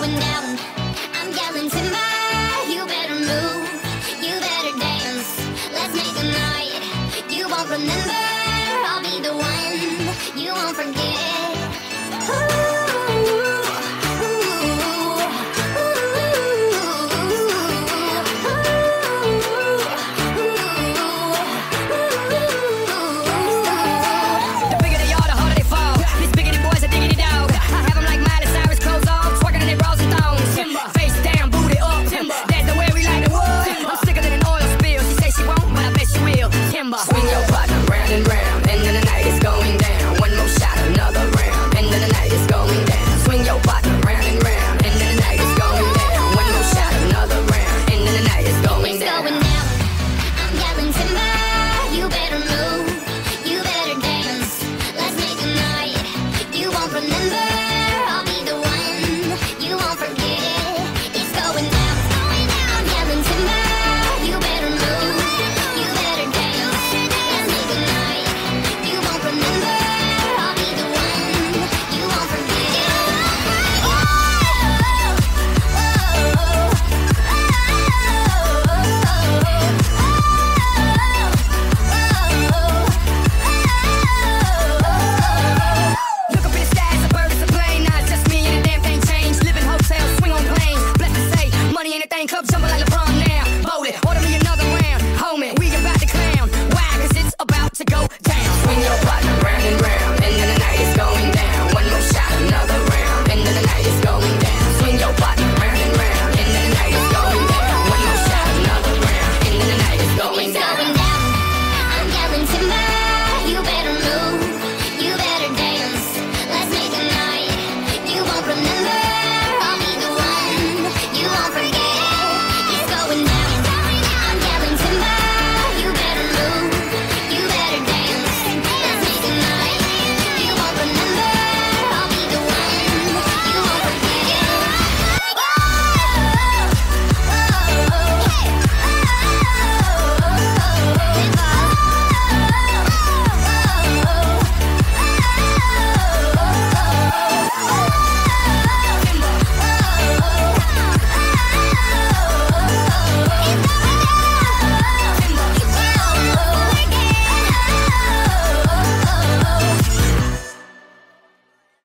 I'm yelling timber, you better move, you better dance. Let's make a night you won't remember. remember